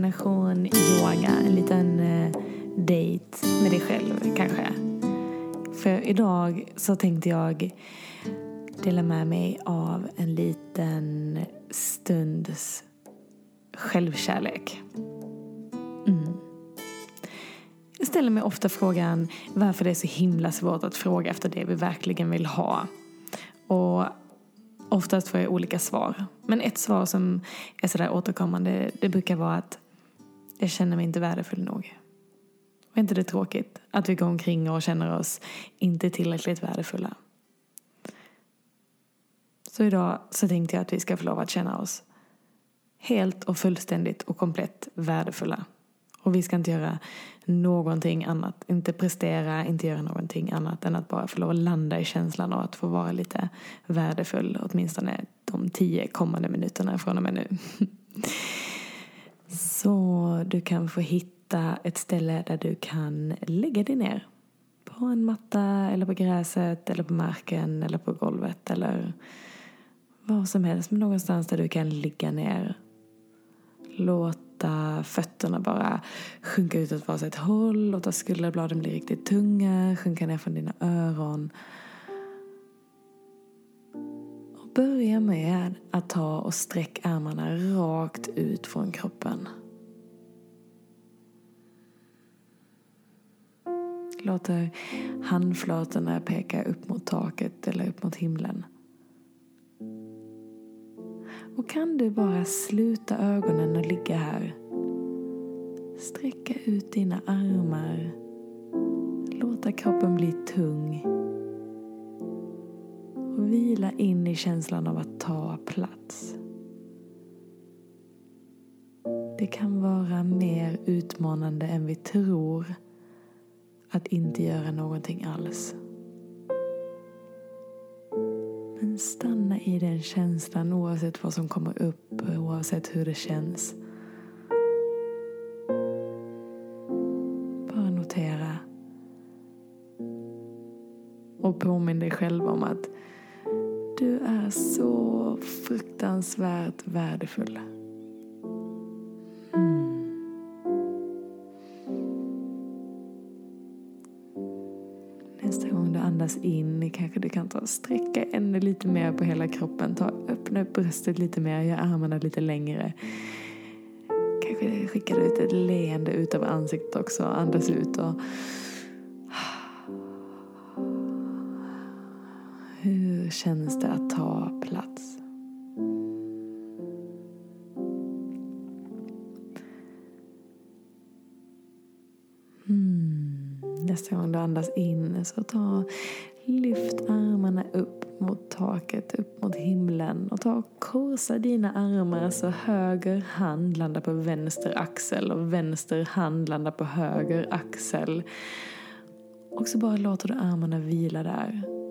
meditation, yoga, en liten eh, dejt med dig själv kanske. För idag så tänkte jag dela med mig av en liten stunds självkärlek. Mm. Jag ställer mig ofta frågan varför det är så himla svårt att fråga efter det vi verkligen vill ha. Och oftast får jag olika svar. Men ett svar som är sådär återkommande, det brukar vara att jag känner mig inte värdefull nog. Och är inte det tråkigt att vi går omkring och känner oss inte tillräckligt värdefulla? Så idag så tänkte jag att vi ska få lov att känna oss helt och fullständigt och komplett värdefulla. Och vi ska inte göra någonting annat, inte prestera, inte göra någonting annat än att bara få lov att landa i känslan och att få vara lite värdefull åtminstone de tio kommande minuterna från och med nu. Så du kan få hitta ett ställe där du kan lägga dig ner. På en matta eller på gräset eller på marken eller på golvet eller vad som helst. Men någonstans där du kan ligga ner. Låta fötterna bara sjunka ut åt varsitt håll. Låta skulderbladen bli riktigt tunga. Sjunka ner från dina öron. Börja med att ta och sträck armarna rakt ut från kroppen. Låter handflatorna peka upp mot taket eller upp mot himlen. Och kan du bara sluta ögonen och ligga här. Sträcka ut dina armar. Låta kroppen bli tung. Vila in i känslan av att ta plats. Det kan vara mer utmanande än vi tror att inte göra någonting alls. Men stanna i den känslan oavsett vad som kommer upp, oavsett hur det känns. Bara notera. Och påminn dig själv om att du är så fruktansvärt värdefull. Mm. andas in. Kanske du kan ta och sträcka ännu lite mer på hela kroppen. Ta, öppna upp bröstet lite mer, gör armarna lite längre. Kanske skickar ut ett leende ut av ansiktet också. Andas ut och känns det att ta plats? Hmm, nästa gång du andas in så ta lyft armarna upp mot taket, upp mot himlen och ta och korsa dina armar så höger hand landar på vänster axel och vänster hand landar på höger axel. Och så bara låter du armarna vila där.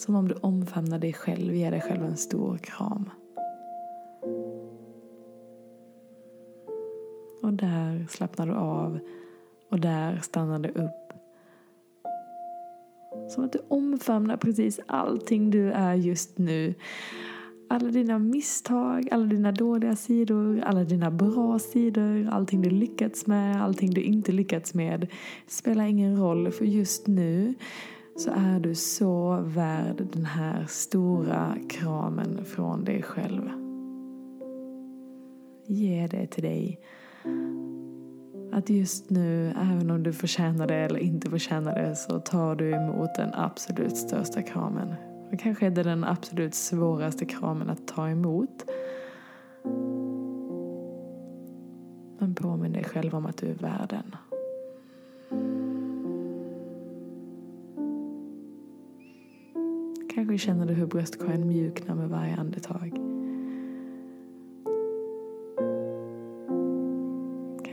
Som om du omfamnar dig själv, ger dig själv en stor kram. Och där slappnar du av och där stannar du upp som att du omfamnar precis allting du är just nu. Alla dina misstag, alla dina dåliga sidor, alla dina bra sidor, allting du lyckats med, allting du inte lyckats med. spelar ingen roll för just nu så är du så värd den här stora kramen från dig själv. Ge det till dig att just nu, även om du förtjänar det eller inte förtjänar det, så tar du emot den absolut största kramen. Och kanske är det den absolut svåraste kramen att ta emot. Men påminn dig själv om att du är värd den. Kanske känner du hur bröstkorgen mjuknar med varje andetag.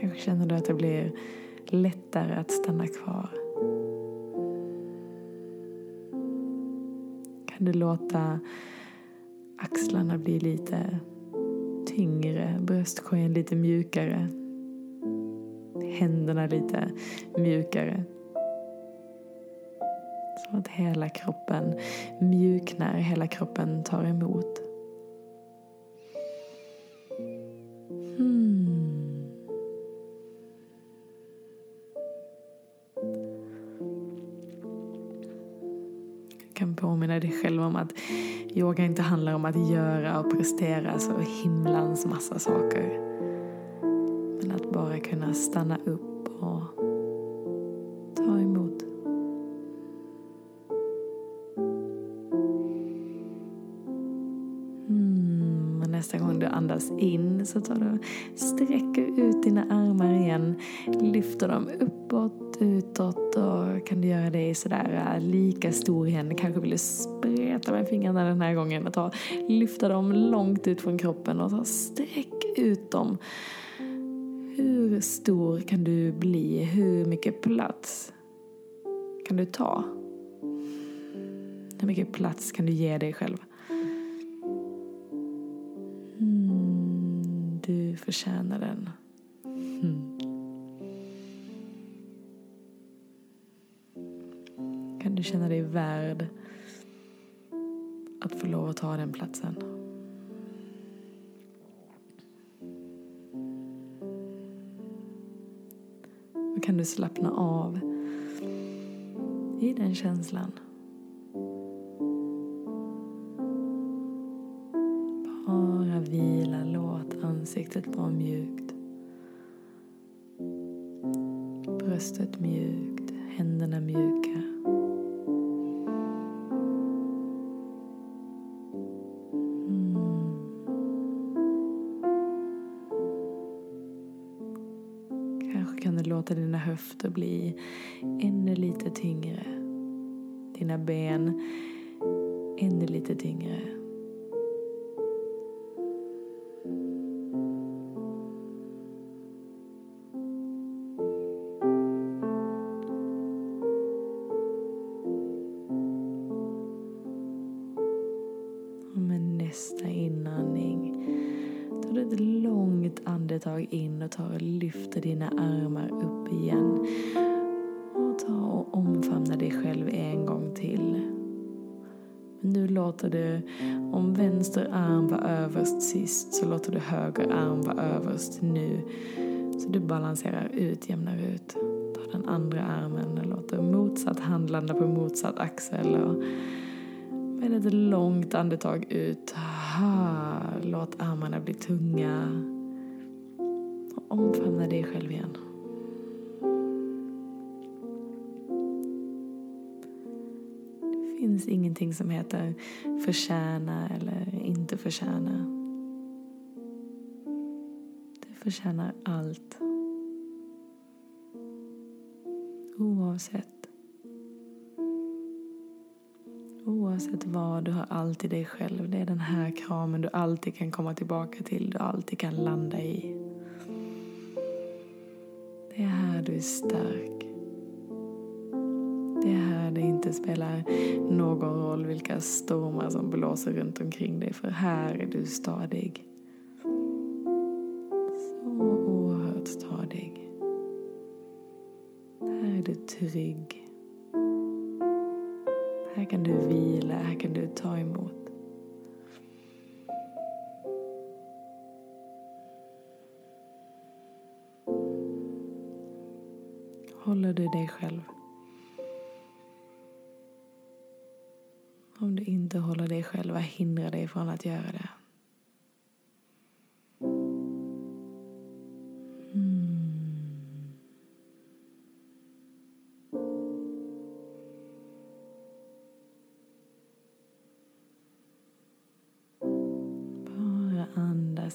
Kanske känner du att det blir lättare att stanna kvar. Kan du låta axlarna bli lite tyngre, bröstkorgen lite mjukare, händerna lite mjukare. Så att hela kroppen mjuknar, hela kroppen tar emot. Hmm. kan påminna dig själv om att yoga inte handlar om att göra och prestera så himlans massa saker. Men att bara kunna stanna upp och så tar du sträcker ut dina armar igen. Lyfter dem uppåt, utåt och kan du göra det sådär äh, lika stor igen. Kanske vill du spreta med fingrarna den här gången och ta, lyfta dem långt ut från kroppen och ta sträck ut dem. Hur stor kan du bli? Hur mycket plats kan du ta? Hur mycket plats kan du ge dig själv? Förtjänar den. Mm. Kan du känna dig värd att få lov att ta den platsen? Då kan du slappna av i den känslan. Bara vila, låt ansiktet vara mjukt. Bröstet mjukt, händerna mjuka. Mm. låta dina höfter bli ännu lite tyngre. Dina ben ännu lite tyngre. Nästa inandning tar du ett långt andetag in och tar och lyfter dina armar upp igen. Och ta och omfamna dig själv en gång till. Men nu låter du, om vänster arm var överst sist så låter du höger arm vara överst nu. Så du balanserar ut, jämnar ut. Ta den andra armen och låter motsatt hand landa på motsatt axel. Och med ett långt andetag ut, låt armarna bli tunga. Och omfamna dig själv igen. Det finns ingenting som heter förtjäna eller inte förtjäna. Du förtjänar allt. Oavsett. Oavsett vad, du har alltid dig själv. Det är den här kramen du alltid kan komma tillbaka till, du alltid kan landa i. Det är här du är stark. Det är här det inte spelar någon roll vilka stormar som blåser runt omkring dig, för här är du stadig. Så oerhört stadig. Här är du trygg. Håller du dig själv? Om du inte håller dig själv, vad hindrar dig från att göra det? Hmm.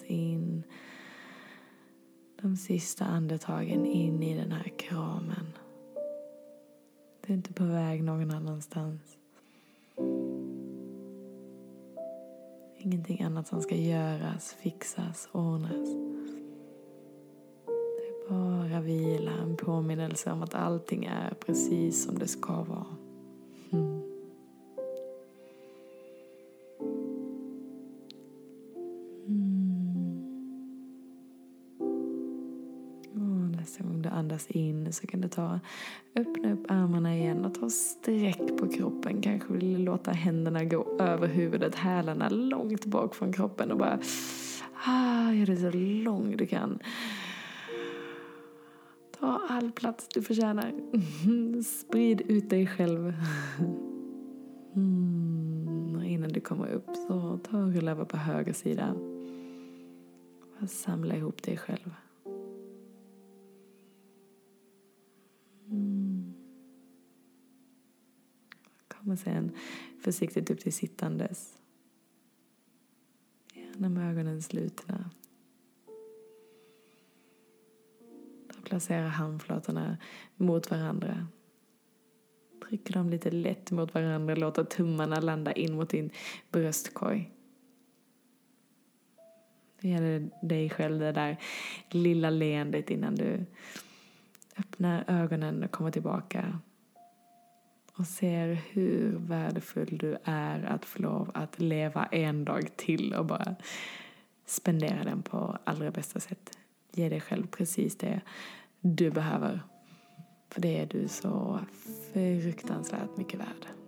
in de sista andetagen in i den här kramen. Du är inte på väg någon annanstans. Ingenting annat som ska göras, fixas, ordnas. Det är bara vila, en påminnelse om att allting är precis som det ska vara. Andas in så kan du ta, öppna upp armarna igen och ta sträck på kroppen. Kanske vill låta händerna gå över huvudet, hälarna långt bak från kroppen och bara ah, gör det så lång du kan. Ta all plats du förtjänar. Sprid ut dig själv. Mm. kommer upp så ta och rulla över på höger sida. Samla ihop dig själv. Och sen försiktigt upp till sittandes. Gärna med ögonen slutna. Placera handflatorna mot varandra. Trycker dem lite lätt mot varandra, låter tummarna landa in mot din bröstkorg. Ge dig själv, det där lilla leendet innan du öppnar ögonen och kommer tillbaka och ser hur värdefull du är att få lov att leva en dag till och bara spendera den på allra bästa sätt. Ge dig själv precis det du behöver. För det är du så fruktansvärt mycket värd.